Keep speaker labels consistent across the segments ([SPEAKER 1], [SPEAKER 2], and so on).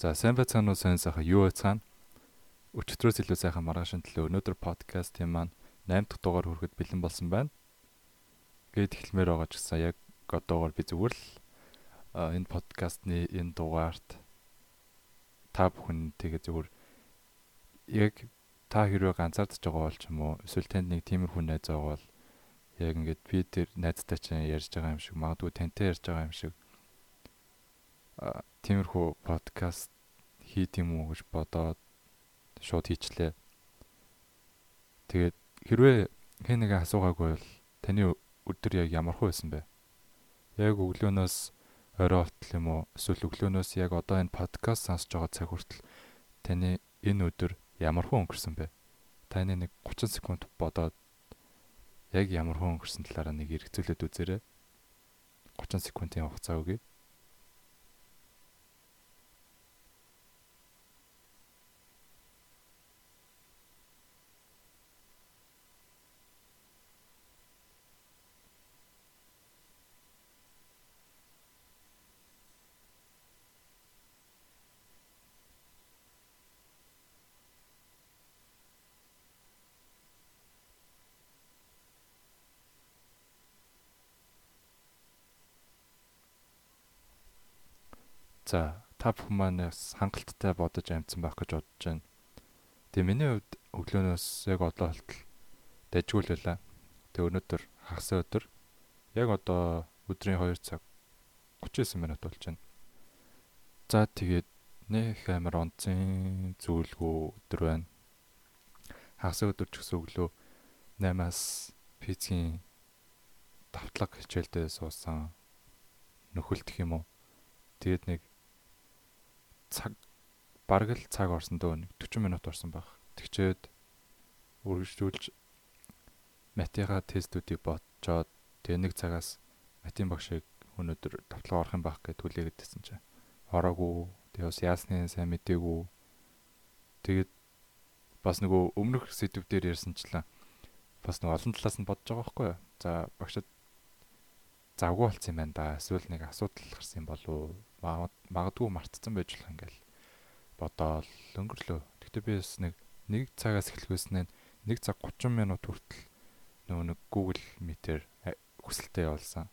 [SPEAKER 1] За сайн байцгаана уу сайн сайхан юу байцгаана? Өчигдрөөс илүү сайхан маргаашин төлөө өнөөдөр подкастын маань 8 дахь дугаар хүрэхэд бэлэн болсон байна. Гээд эхлэмээр байгаа ч гэсэн яг одоогоор би зүгээр л энэ подкастны энэ дугаарт та бүхэн тэгээ зүгээр яг та хэрвээ ганцаардж байгаа бол ч юм уу эсвэл танд нэг тиймэрхүү найз байгаа бол яг ингээд би тэр найзтай чинь ярьж байгаа юм шиг магадгүй тантай ярьж байгаа юм шиг тиймэрхүү подкаст хийх юм уу гэж бодоод шууд хийчлээ. Тэгээд хэрвээ хэн нэгэн асуугаагүй бол таны өдөр яг ямар хөө байсан бэ? Яг өглөөнөөс орой болтол юм уу? Эсвэл өглөөнөөс яг одоо энэ подкаст сонсож байгаа цаг хүртэл таны энэ өдөр ямар хөө өнгөрсөн бэ? Таны нэг 30 секунд бодоод яг ямар хөө өнгөрсөн талаараа нэг эргцүүлээд үзээрэй. 30 секундын хугацаа өгье. За та бүхэн манаас хангалттай бодож амжсан байх гэж бодож байна. Тэгээ миний хувьд өглөөнөөс яг одоо болтол дажгууллаа. Тэгээ өнөөдөр хагас өдөр яг одоо өдрийн 2 цаг 39 минут болж байна. За тэгээд нэх амар онцын зүйлгүй өдөр байна. Хагас өдөр ч гэсэн өглөө 8-аас физикийн давтлаг хичээлдээ суусан нөхөлдөх юм уу. Тэгээд нэг цаг бараг л цаг орсон дөө нэг 40 минут орсон баг. Тэгчээд үргэлжлүүлж матига тестүүдийг бодцоод тэгээ нэг цагаас матин багшийг өнөөдөр давтлага орох юм байх гэж хүлээгээдсэн чинь ороогүй. Тэгээ бас яасны сайн мэдээгүй. Тэгээд бас нөгөө өмнөх сэдв дээр ярьсанчлаа бас нэг олон талаас нь бодож байгаа байхгүй юу. За багшд завгүй болсон юм байна да. Эсвэл нэг асуудал гарсан болов магадгүй мартцсан байж болох ингээл бодоол өнгөрлөө. Тэгтээ би бас нэг нэг цагаас эхлэхөөснээ нэг цаг 30 минут хүртэл нөгөө нэг Google Meet-ээр хүсэлтэд явуулсан.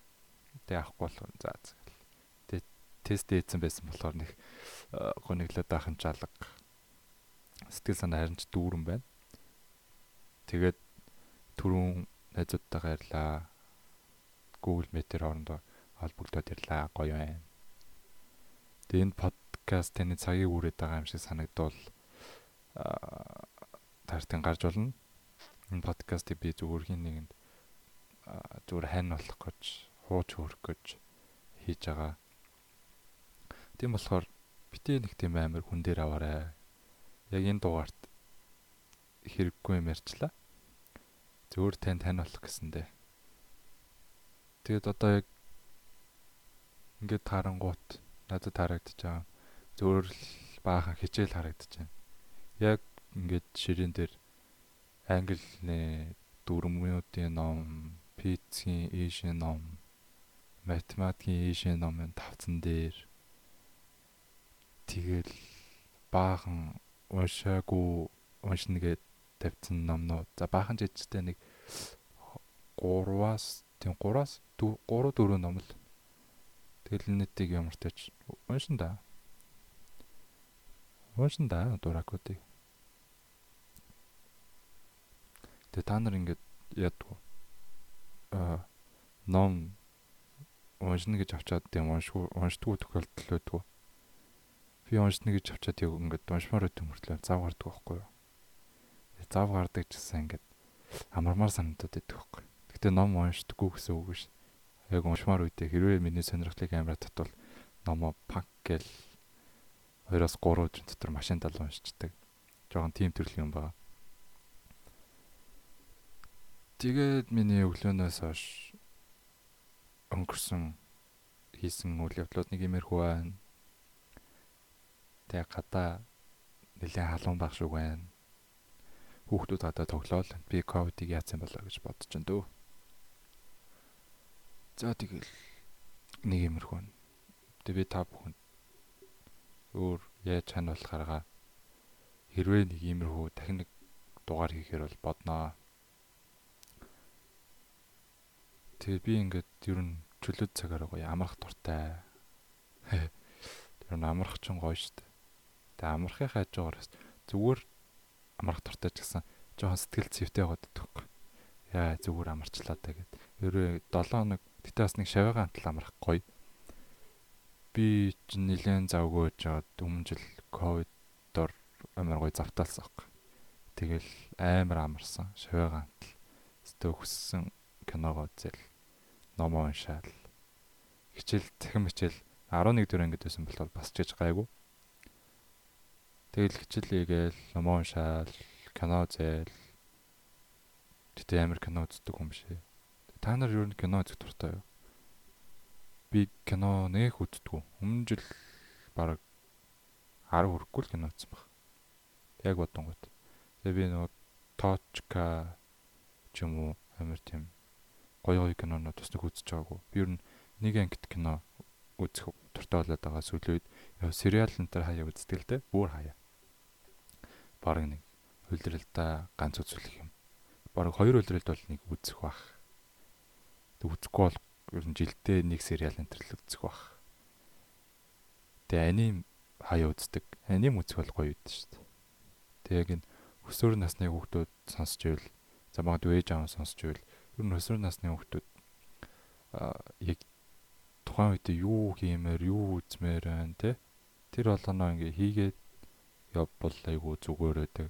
[SPEAKER 1] Тэгээ авахгүй болох за тэгэл. Тэгээ тест хийсэн байсан болохоор нэг гониглоод байх юм чалга. Сэтгэл санаа харин ч дүүрэн байна. Тэгээд түрүүн найзуудтайгаа ярьлаа. Google Meet-ээр орондоо холбогдоод ярьлаа. Гоё байна. Тэгээ энэ подкаст таны цагийг үрээд байгаа юм шиг санагдвал тартын гарч болно. Энэ подкастыг би хин нэгэнд зүгээр хань болох гэж, хууч хөрөх гэж хийж байгаа. Тийм болохоор битээ нэг тийм амар хүн дээр аваарай. Яг энэ дугаарт хэрэггүй юм ярьчлаа. Зөвөр тань тань болох гэсэндээ. Тэгээд одоо яг ингээд тарангуут надад харагдаж байгаа. Зөвөр л баахан хичээл харагдаж байна. Яг ингээд ширээн дээр англи дөрмүүдийн ном, физикийн ийшээ ном, математикийн ийшээ номын тавцан дээр тэгэл баахан уншаагүй уншина гэд тавьсан номнууд. За баахан жижигтэй нэг 3-аас тийм 3-аас 3 4 ном л Тэгэл нийтийг ямар тач уншин да. Уншин да дуракуудыг. Тэгээ та нар ингээд яадгүй. Аа ном уншина гэж авчаад тийм уншгүй уншдгүй тохиолдол байдгүй. Би уншина гэж авчаад яг ингээд уншмаар өгдөг мөртлөө зав гардаг байхгүй юу? Зав гардаг гэсэн ингээд амармаар санагдаад байдаг байхгүй. Гэтэ ном уншдаггүй гэсэн үг биш яг уншмаар үедээ хэрвээ миний сонирхлыг амар татвал номоо пак гэл 2-оос 3 жин дотор машин тал уншчихдаг. Жохон тим төрлийн юм байна. Тэгээд миний өглөөнөөс хойш өнгөрсөн хийсэн үйл явдлууд нэг имерхүү байна. Тэгээ гадаа нэлээд халуун баг шүү байна. Хүүхдүүд гадаа тоглоол. Би ковидыг яатсан болоо гэж бодож байна дөө. За тэгэл нэг юмрхүү. Тэгээ би та бүхэн өөр яаж чануулахаараа хэрвээ нэг иймэрхүү дахин нэг дугаар хийхээр бол бодноо. Тэгээ би ингээд ер нь чөлөөт цагаар гоё амрах дуртай. Тэр нь амрах ч гоё штэ. Тэгээ амрахын хажуугаараас зүгээр амрах дуртай ч гэсэн жоохон сэтгэл зүйтэй байгаад өгөхгүй. Яа зүгээр амарчлаа та гэд. Ерөө 7 хоног гэтээ бас нэг шавьяагаан амтал амрах гоё. Би ч нэлээд завгүй жаад өмнө жил ковидор амар гоё завтаалсан аахгүй. Тэгэл амар амарсан шавьяагаан амтал. Өстө хүссэн киногоо зэл номоо уншаал. Хичээл цахим хичээл 11 дөрөв ангид байсан бол бас ч гэж гайгүй. Тэгэл хичээл хийгээл номоо уншаал, кино зээл. Тэгтээ амар кино үздэг юм шээ. Та нар юу н кино үзэх дуртай юу? Би кино нэх үздэггүй. Өмнө жил баг 10 хүрэхгүй л кино үзсэн баг. Яг бодонгууд. Тэгээ би нөгөө Точка ч юм уу амар тийм гоё гоё кинонууд бас нэг үзэж байгаагүй. Би ер нь нэг ангит кино үзэх дуртай болоод байгаа сүүлийн үед яа сериал энэ төр хаяа үздэг л дээ. Бүр хаяа. Бараг нэг хөлдрөлтөө ганц үзүүлэх юм. Бараг хоёр хөлдрөлт бол нэг үзэх бах. Тэг үзэхгүй бол ер нь жилдээ нэг сериал л үзэх бах. Тэгээ аним хаяа үздэг. Аним үзэх бол гоё үйд шүү дээ. Тэг яг энэ өсвөр насны хүүхдүүд сонсч ивэл за магадгүй ээж аав сонсч ивэл ер нь өсвөр насны хүүхдүүд а яг тухайн үед юу хиймээр юу үзмээр байна те тэр болгоноо ингээ хийгээд явбал айгу зүгээр байдаг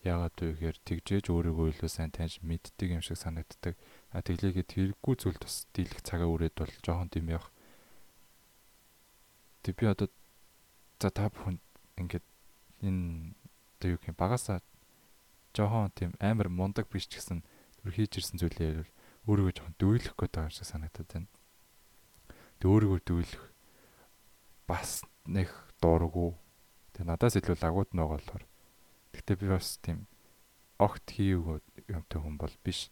[SPEAKER 1] яагаад вэ гэхээр тэгжээж өөрийгөө илүү сайн таньж мэддэг юм шиг санагддаг. А тэглээгээ тэрэггүй зүйл бас дийлэх цагаа үрээд бол жоохон тийм явах. Тэг би одоо за та бүхэн ингээд энэ одоо юу юм багасаа жоохон тийм амар мундаг биш ч гэсэн түр хийж ирсэн зүйлээ өөрийгөө жоохон дүүлэх гээд байгаа юм шиг санагдаад байна. Тэг өөрийгөө дүүлэх бас нэг дуургүй. Тэг надаас илүү лагууд болохоор Гэхдээ би бас тийм огт хийвгүй юмтай хүн бол биш.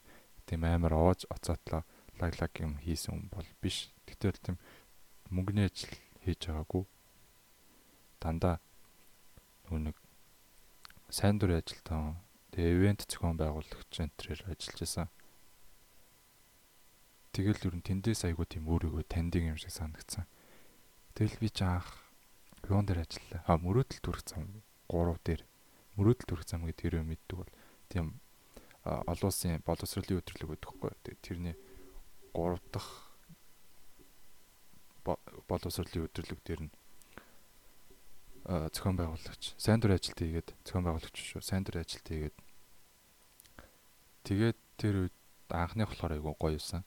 [SPEAKER 1] Тийм амар оож оцоотлоо лаглаг юм хийсэн хүн бол биш. Гэтэл тийм мөнгөний ажил хийж байгаагүй. Дандаа нэг сайн дурын ажилтан тэгээ ивент зохион байгуулагч энтрээр ажиллаж байсан. Тэгэл ер нь тэндээс айгуу тийм өөрийгөө таньдаг юм шиг санагдсан. Тэгэл би ч анх юун дээр ажиллаа. А мөрөөдөл төрөх зам 3 дээр мөрөөдөл төрөх зам гэдэг тэрөө мэддэг бол тийм олон улсын боловсролын өдрөлөг гэдэг хгүй. Тэрний 3 дахь боловсролын өдрөлөг дээр нь зохион байгуулагч сайн дурын ажилт хийгээд зохион байгуулагч шүү. Сайн дурын ажилт хийгээд тэгээд тэр үед анхных болохоор айгу гоё юусан.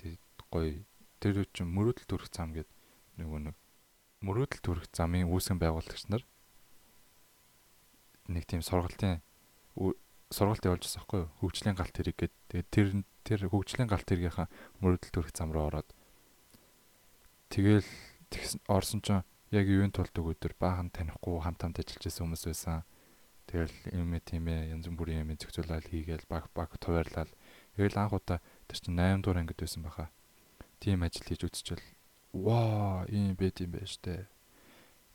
[SPEAKER 1] Тэгээд гоё тэр үед чинь мөрөөдөл төрөх зам гэдэг нөгөө нэг мөрөөдөл төрөх замын үүсгэн байгуулагч нар нэг тийм сургалтын сургалт явуулж байгаа байхгүй юу? Хөгжлийн галт хэрэг гээд тэгээд тэр тэр хөгжлийн галт хэргийнхаа мөрөдөл төрөх зам руу ороод тэгэл орсон ч яг ивент болдог өдөр баахан танихгүй хамт хамт ажиллаж байсан хүмүүс байсан. Тэгэл юм тийм ээ янз бүрийн юм зохицуулаад хийгээл баг баг туваарлал. Тэгэл анх удаа тэр чинь 8 дугаар ангид байсан баха. Тим ажил хийж үзчихвэл ваа ийм байт юм байна штэ.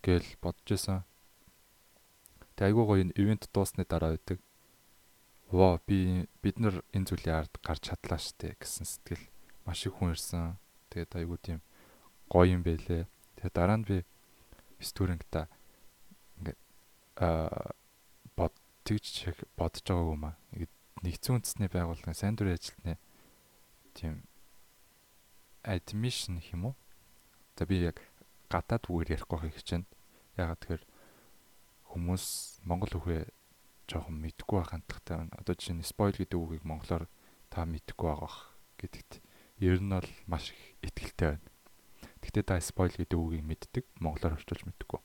[SPEAKER 1] Гэл бодож байсан. Тэг айгуу гоё ивент дуусны дараа байдаг. Воо би бид нар энэ зүйлийн ард гарч чадлаа штэ гэсэн сэтгэл маш их хүн ирсэн. Тэгээд айгуу тийм гоё юм байлээ. Тэгээд дараа нь би стүрэнгта ингээд аа бод тэгж бодож байгаагүй маа. Нэгдсэн үндэсний байгууллагын сайн дурын ажилтны тийм admission хэм үү? За би яг гадаад үгээр ярихгүй гэж байна. Ягаад тэгэхээр хүмүүс монгол үгээ жоохон мэдгүй байх хандлагатай байна. Одоо жишээ нь spoil гэдэг үгийг монголоор та мэдгүй байгаа гэдэгт ер нь бол маш их ихтгэлтэй байна. Гэхдээ та spoil гэдэг үгийг мэддэг, монголоор орчуулж мэдгүй.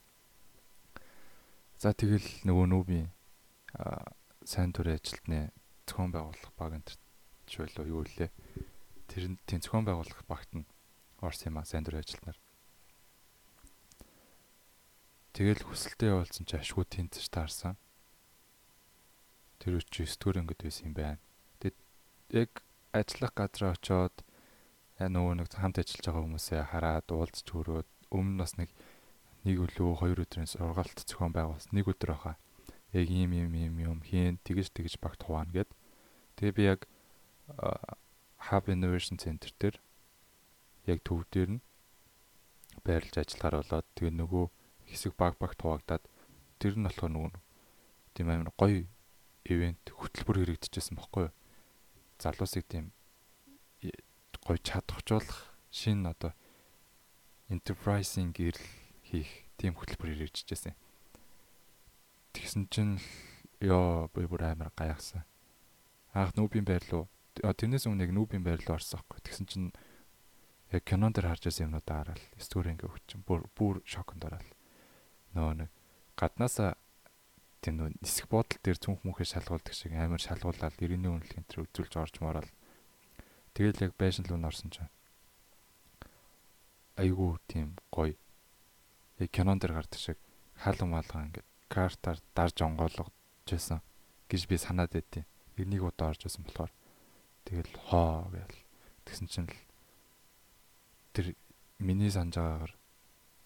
[SPEAKER 1] За тэгэл нөгөө нүүби сайн төрийн ажилтны зохион байгуулах баг энэ ч байлоо юу лээ. Тэр тийм зохион байгуулах багт нь орсон юм а сайн төрийн ажилтнаар. Тэгэл хүсэлтэд явуулсан чи ашгүй тэнцэж таарсан. Тэр үчи 9 дэх ангид байсан юм байна. Тэгэд яг ажиллах газараа очоод нөгөө нэг хамт ажиллаж байгаа хүмүүсээ хараад уулзч хөрөөд өмнө бас нэг нэг өглөө хоёр өдрийн сургаалт зохион байгуулсан. Нэг өдөр баха. Яг ийм ийм ийм юм хийн тэгэж тэгэж багт хуваана гэд. Тэгээ би яг Hub Innovation Center дээр яг төв дээр нь байрлаж ажиллахаар болоод тэгээ нөгөө хэсэг баг багт хуваагдаад тэр нь болохоор нөгөө тийм амар гоё ивент хөтөлбөр хэрэгдэжсэн баггүй юу? Залуусыг тийм гоё чадахжуулах шинэ одоо enterprising гэрэл хийх тийм хөтөлбөр хэрэгжижсэн. Тэгсэн чинь ёо би бүр амар гайхсан. Анх нүүбийн байр руу тэрнээс өмнө яг нүүбийн байр руу орсон байхгүй. Тэгсэн чинь яг кинон дээр харж байсан юмнуудаа хараад стори ингээ өгч чинь бүр бүр шоконд ороод нөө нэг гаднаасаа тийм нөө нисэх бодол дээр цүнх мүхээ шалгуулдаг шиг амар шалгуулаад 90-ийн үнэлгээ энэ үзүүлж орж морол тэгэл яг байшин руу норсон чинь айгүй тийм гоё яг кинон дээр гардаг шиг хаалга малган ингээд картаар дарж онгойлгож байсан гэж би санаад байдیں۔ Нэг удаа орж байсан болохоор тэгэл хоо гээл тэгсэн чинь л тэр миний санаж байгаагаар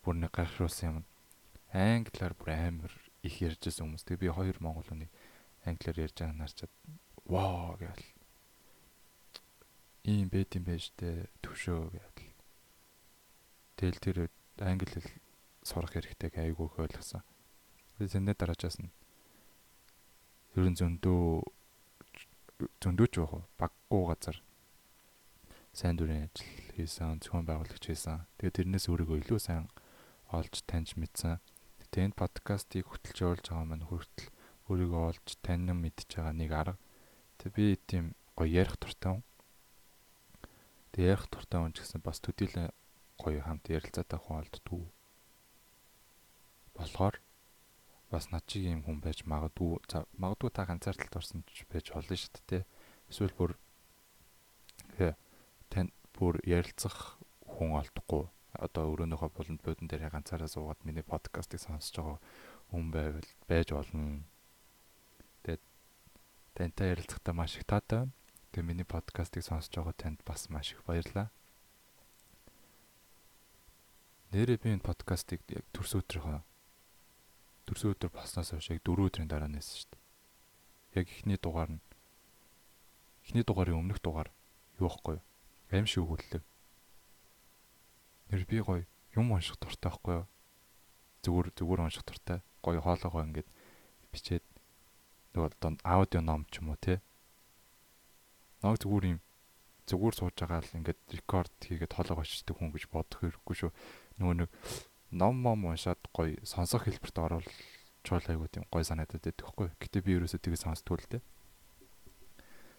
[SPEAKER 1] бүр нэг гайхшруулсан юм. Англиар бүр амар их ярьж байсан хүмүүс. Тэгээ би хоёр монгол хүний англиар ярьж байгааг харчаад вау гээл. Ийм байт юм байж тээ төвшөө гээл. Тэгэл тэр англи хэл сурах хэрэгтэй айгүй их ойлгосон. Тэгээ зэндээ дараажаас нь ерөн зөндөө зөндөөч байх уу баггүй газар сайн дүрийн ажил хийсэн, зохион байгуулагч хийсэн. Тэгээ тэрнээс өөрийгөө илүү сайн олж таньж мэдсэн. Энэ подкастыг хөтлж явуулж байгаа маань хүртэл өөрийгөө олж таньсан мэдж байгаа нэг арга. Тэгээ би тийм гоё ярих туртай хүн. Тэгээ ярих туртай хүн ч гэсэн бас төдийлөн гоё хамт ярилцаатай хүн олддгүй. Болохоор бас над чиг юм хүн байж магадгүй магадгүй та ганцаардалд орсон ч байж болно шүү дээ. Эсвэл бүр тань бүр ярилцах хүн олдохгүй одоо өрөөнийхөө болонд бодон дээр ганцаараа суугаад миний подкастыг сонсож байгаа хүн байвал байж болно. Тэгээд тантай ярилцахтаа маш их таатай байна. Тэгээ миний подкастыг сонсож байгаа танд бас маш их баярлалаа. Нэрээ би энэ подкастыг яг төрс өдрийнхөө төрс өдөр болсноос хойш яг 4 өдрийн дараа нээсэн шүү дээ. Яг эхний дугаар нь эхний дугаарын өмнөх дугаар юу ихгүй юу? Аим шиг өгүүллээ. Нэр би гоё юм унших дуртай байхгүй юу? Зүгээр зүгээр унших дуртай. Гоё хоолоогоо ингээд бичээд нөгөө донд аудио ном ч юм уу те. Нэг зүгээр юм зүгээр сууж байгаа л ингээд рекорд хийгээд хоолоо очдаг хүн гэж бодох хэрэггүй шүү нөгөө нэг ном мом уншаад гоё сонсох хэлбэрт оруулж айгуу тийм гоё санагдаад байдаг хгүй. Гэтэ би ерөөсөө тийг сонсдгүй л дээ.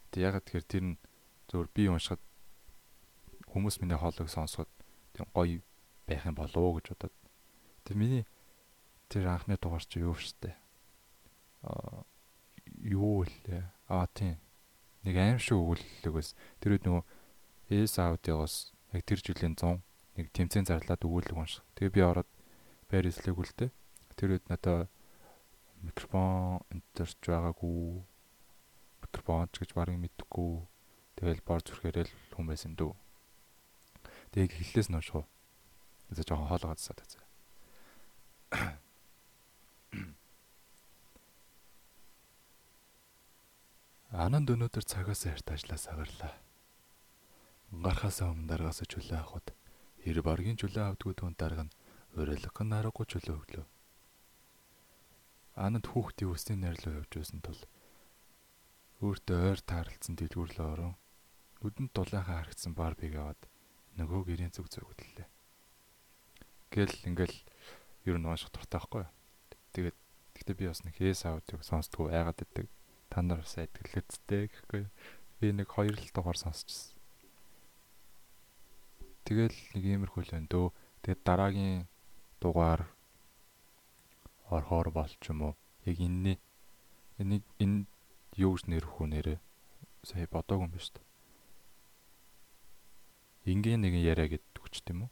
[SPEAKER 1] Тэг ягаад тэгэхээр тэр нь зөвөр би уншихад хүмүүс миний хоолойг сонсоход гоё байх юм болов уу гэж бодоод. Тэг миний тэр анхны дугаар чи юу штэ. Аа юу вэ? Аа тийм. Нэг аим шиг өгүүлэлэг бас тэр үед нөгөө эс аудиогоос яг тэр жилийн 100 нэг тэмцээн зарлаад өгүүлэг унших. Тэгээ би ороод байр эслэг үлдээ. Тэр үед надаа микрофон энтерч байгаагүй. Микрофон ч гэж барыг мэдгүй. Тэгэл бор зүрхээрэл хүн байсан дүү. Тэгээ хэллээс нь унших уу. Тэгээ жоохон хоолоо гадсаад байгаа. Ананд өнөөдөр цагаас эрт ажиллаас агарлаа. Гарахаас өмнө дараагаас чөлөө авахд Хэр баргийн чөлөө авдгүй түн дарга нь урилга нь аргагүй чөлөө өглөө. Анад хүүхдийн өсний найрлуу явж байсан тул өөртөө ойр таарлцсан дэлгүүрлээ орон нүдэнд дулаахан харагдсан бар биг аваад нөгөө гэрийн зүг зүгдлээ. Гэл ингээл ер нь унших дуртай байхгүй? Тэгээд гэхдээ би бас нэг хээс аудиог сонсдгоо айгаад байдаг. Та нар бас айдгэлээдтэй гэхгүй. Би нэг хоёр л дугаар сонсчихсон. Тэгэл нэг иймэрхүү л байна дөө. Тэгээд дараагийн дугаар орхоор болч юм уу? Яг энэ энийг энэ юу гэж нэрх үү нэрээ? Сая бодоогүй юм ба шүү дээ. Ингийн нэгэн яриа гэдэг хүч тийм үү?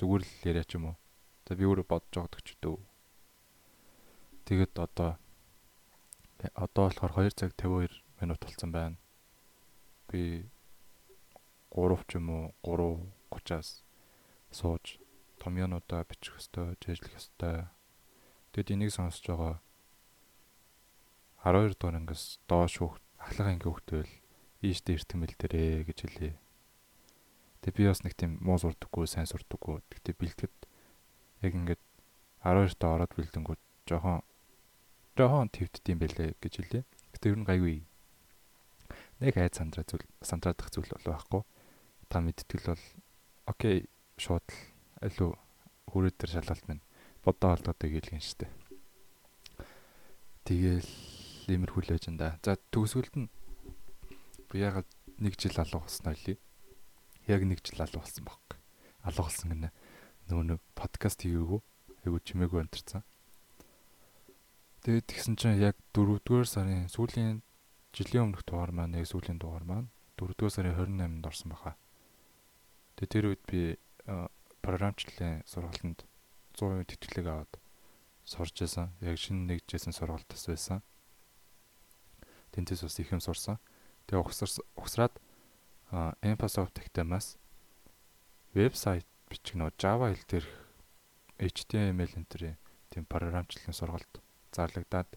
[SPEAKER 1] Зүгээр л яриа ч юм уу? За би өөрөө бодож байгаа ч дөө. Тэгэд одоо одоо болохоор 2 цаг 52 минут болсон байна. Би 3 ч юм уу 3:30-аас сууж томьёонуудаа бичих ёстой, жижиглэх ёстой. Тэгэд энийг сонсож байгаа 12 дугаар ангиас доош ахлах анги хүүхдэл ийштэй эртэмэл дээрээ гэж хэлээ. Тэгээ би бас нэг тийм муу сурдаггүй, сайн сурдаггүй. Тэгтээ бэлтгэд яг ингээд 12 та ороод бэлдэнгүүд жоохон жоохон твтдэм байлээ гэж хэлээ. Гэтэ ер нь гайгүй. Нэг хайд сандраа зүйл сандраадах зүйл бол байхгүй. Та мэдтгэл бол окей шууд л алуу хүрээд төр шалгалт минь бодоо холдоотой гэлгэн штэ. Тэгэл имерхүү л байж энэ. За төгсгөлд нь би ягаад нэг жил алга болсон ойлээ. Яг нэг жил алга болсон байхгүй. Алга болсон гэнэ. Нөгөө нэг подкаст хийгээгүй. Айгу чимээгүй өнтөрцөн. Тэгээд тэгсэн чинь яг 4-р сарын сүүлийн жилийн өмнөх дугаар маань яг сүүлийн дугаар маань 4-р сарын 28-нд орсон баха. Тэгээд тэр үед би програмчлалын сургалтанд 100% тэтгэлэг аваад сурч байсан. Яг шинэ нэгжсэн сургалт тас байсан. Тэнцээс бас их юм сурсан. Тэгээ ухсраад Microsoft Tectamаас вебсайт бичих нөө Java хэл дээр HTML энтрийн тийм програмчлалын сургалт зарлагдаад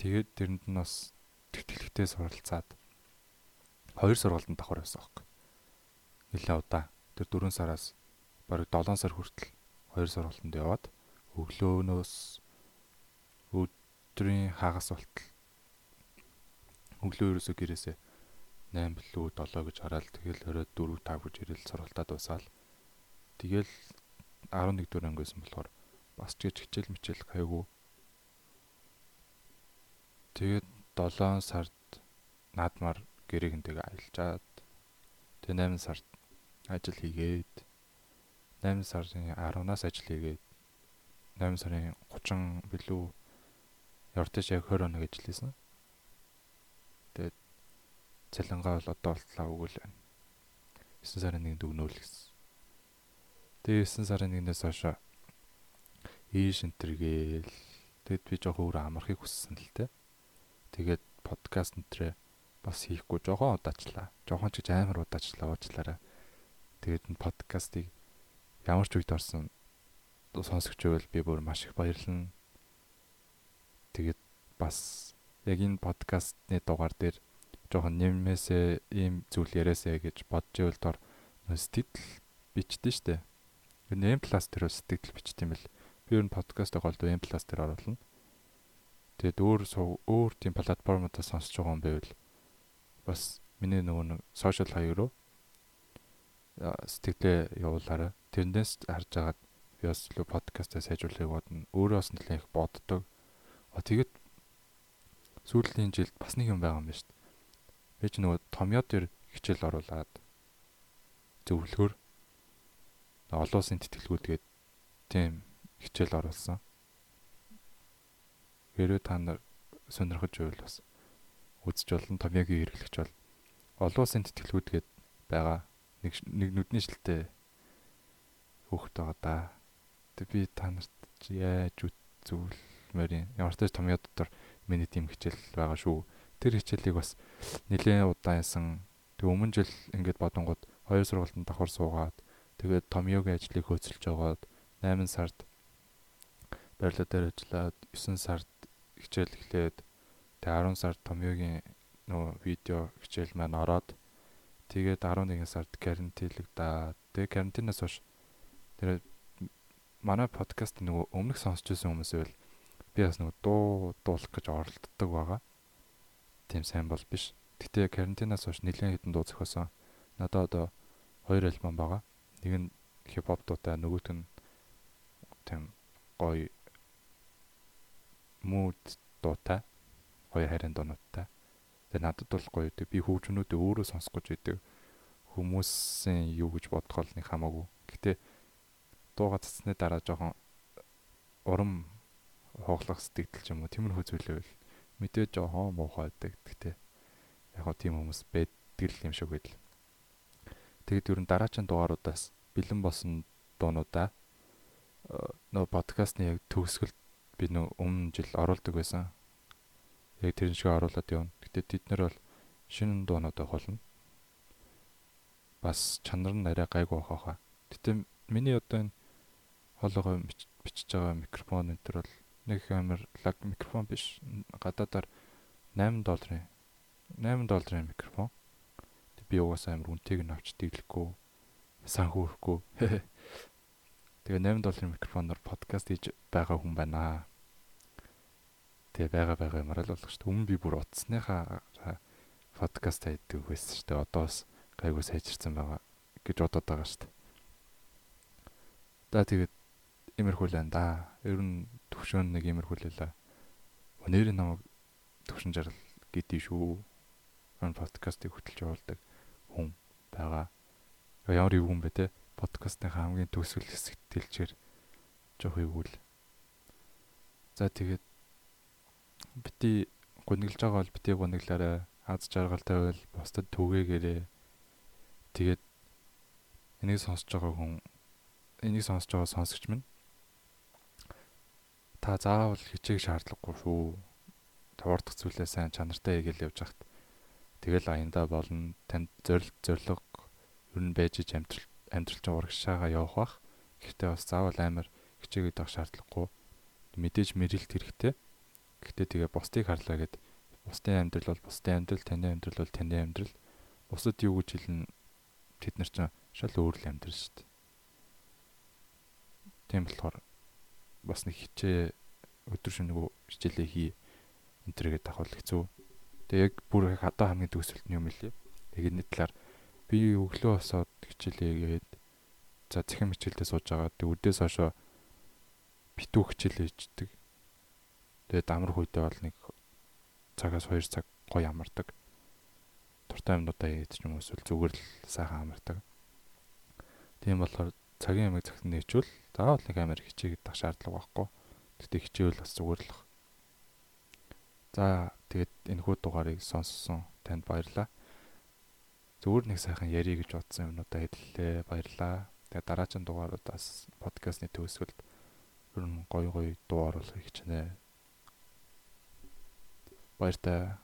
[SPEAKER 1] тэгээд тэрэнд нь бас тэтгэлэгтэй суралцаад хоёр сургалтанд давхар байсан байхгүй. Нилээ удаа. Тэр 4 сараас бараг 7 сар хүртэл хоёр сургалтанд яваад өглөөнөөс өдрийн хагас болтол өглөө ерөөсөө гэрээсээ 8 билүү 7 гэж хараад тэгэл оройд 4 5 гэж ирэл сургалтад усаал тэгэл 11 дөрөв ангисэн болохоор бас ч гэж хичээл мичээл гайгүй тэгээд 7 сард наадмаар гэрээгэндээ аялжаад тэгээ 8 сард ажил хийгээд 8 сарын 10-наас ажил хийгээд 8 сарын 30 билүү Явтаж яг 20 хоног ажилласан. Цалингаа бол одоо болтлаа өгөөл байна. 9 сарын 1-нд өгнөөл гэсэн. Тэгээд 9 сарын 1-ээс хойш ийш энтергээл тэгэд би жоох өөр амархыг хүссэн л тэ. Тэгээд подкаст энтрээ бас хийхгүй жоохон удаачлаа. Жоохон ч гэж амар удаачлаа уучлаарай. Тэгээд энэ подкастыг ямар ч үед орсон сонсогч байвал би бүр маш их баярлна. Тэгээд бас яг энэ подкастны дугаар дээр жоохон нэмээсээ ийм зүйл яриасаа гэж бодж ивэл дор сэтгэл бичдэн штэ. Энэ M+ дээр сэтгэл бичт юм бэл. Би ер нь подкаст голдоо M+ дээр оруулна. Тэгээд өөр өөр тийм платформудаас сонсож байгаа юм байвал бас миний нөгөө сошиал хаяг руу сэтгэлээ явуулаарай. Тэрнээс харж агаад би бас илүү подкастаа сайжруулахыг бодно. Өөрөө бас нэлээд их боддог. А тэгэд сүүлийн жилд бас нэг юм байгаа юм байна шүү дээ. Би ч нөгөө томьёо дээр хичээл оруулаад зөвлөхөр олон улсын тэтгэлгүүдгээд тийм хичээл оруулсан. Хэрвээ та нар сонирхож байвал бас үзэж болон томьёогийн хэрэглэгч бол олон улсын тэтгэлгүүдгээд байгаа нэг нэг нүдний шилтэй хөөхт байгаа да. Тэг би та нарт яаж үзүүлмээр юм. Ямар ч тач томьёо дотор миний тийм хичээл байгаа шүү. Тэр хичээлийг бас нэлээд удаан ясан. Тэг өмнө жил ингээд бодонгууд хоёр сургалтанд давхар суугаад тэгээд томьёогийн ажлыг хөөцөлж аваад 8 сард барилга дээр ажиллаад 9 сард хичээл эхлээд тэг 10 сард томьёогийн нөө видео хичээл маань ороод Тэгээд 11 сард карантинлэгдээ. Тэгээд карантинаас хойш тэр манай подкаст нөгөө өмнөх сонсч байсан хүмүүс байвал би бас нөгөө дуу дуулах гэж оролддог байгаа. Тийм сайн бол биш. Гэтэ карантинаас хойш нэлээд хэдэн дуу зохиосон. Надад одоо хоёр альбом байгаа. Нэг нь хипхоп дуутай, нөгөөх нь тийм гоё мууд дуутай. Хоёр харин дуунуудтай. Тэгээ надад бол гоё үү. Би хөгжмөнүүдээ өөрөө сонсох гэж байдаг. Хүмүүсийн юу гэж бодох бол нэг хамаагүй. Гэтэ дууга цацсны дараа жоохон урам хооглох сэтгэл ч юм уу тиймэрхүү зүйлэвэл мэдээж жоохон муухай байдаг. Гэтэ яг гоо тийм хүмүүс байдаг юм шиг байл. Тэгэд ер нь дараачийн дугааруудаас бэлэн болсон дуунуудаа нөө подкастны яг төгсгөлд би нөө өмнө жил оруулдаг байсан яг тэрэн шиг оруулаад явна. Гэтэ тэд нар бол шинэ дуунуудаа холно. Бас чанар нь арай гайгүй байхаа. Гэтэ миний одоо энэ хоолойгоо бичиж байгаа микрофон энэ төр бол нэг амар лаг микрофон биш. Гадаадаар 8 долларын 8 долларын микрофон. Би угаасаа амар үнэтэйг нь авч дийлэхгүй санхүүрэхгүй. Тэгээ 8 долларын микрофоноор подкаст хийж байгаа хүн байна. Тэгээ байгаа байгаа юмар л болох шүү дээ. Өмнө би бүр утасныхаа подкаст хийдэг байсан шүү дээ. Одоо бас гайгүй сайжирсан байгаа гэж бодоод байгаа шүү дээ. За тэгээд имерхүү л энэ да. Ер нь төвшөн нэг имерхүү л лээ. Өнөөдөр намайг төвшин жаргал гэдэг шүү. Энэ подкастыг хөтлж явуулдаг хүн байгаа. Ямар юу юм бэ те? Подкастын хамгийн төгсгөл хэсэгт дэлчээр жоох юу л. За тэгээд бити гуниглж байгаа бол бити гуниглаарай. Аз жаргалтай байл бусдад түгээгээрээ. Тэгээд энийг сонсож байгаа хүн энийг сонсож байгаа сонсогч минь та заавал хичээх шаардлагагүй шүү. Тавардах зүйлээ сайн чанартай хийгээл явж хахт. Тэгэл аяндаа болно. Танд зориг зориг ер нь байж амьдрал чинь урагшаага явах бах. Гэхдээ бас заавал амар хичээгээд авах шаардлагагүй. Мэдээж мэрэлт хэрэгтэй. Гэхдээ тэгээ бусдыг харлаа гэд бусдын амьдрал бол бусдын амьдрал, таны амьдрал бол таны амьдрал. Бусад юу гэж хэлнэ тэд нар чинь шал өөр л амьдрал шүү дээ. Тийм болохоор бас нэг хичээ өдөр шөнөгөө хичээлээ хий энтергээд давхал хэцүү. Тэгээ яг бүр одоо хамгийн төгсөлт нь юм лээ. Тэгээд нэг талаар би өглөө босоод хичээлээ гээд за цахим хичээлдээ сууж байгаа. Тэг өдөөс хойшоо битүү хичээлээ хийдэг. Тэгээд амрах үедээ бол нэг цагаас 2 цаг гоё амардаг. Дуртай юмнуудаа хийж юм эсвэл зүгээр л сайхан амардаг. Тийм болохоор цагийн ямиг цагт нээчүүл заавал нэг амар хичээгээд тах шаардлага байхгүй. Гэтэ хичээвэл бас зүгээр л. За тэгээд энэхүү дугаарыг сонссон танд баярлалаа. Зүгээр нэг сайхан ярих гэж бодсон юмнуудаа хэллээ. Баярлалаа. Тэгээд дараагийн дугааруудаас подкастны төгсгөлд ер нь гоё гоё дуу оруулах байна. Баяр таа.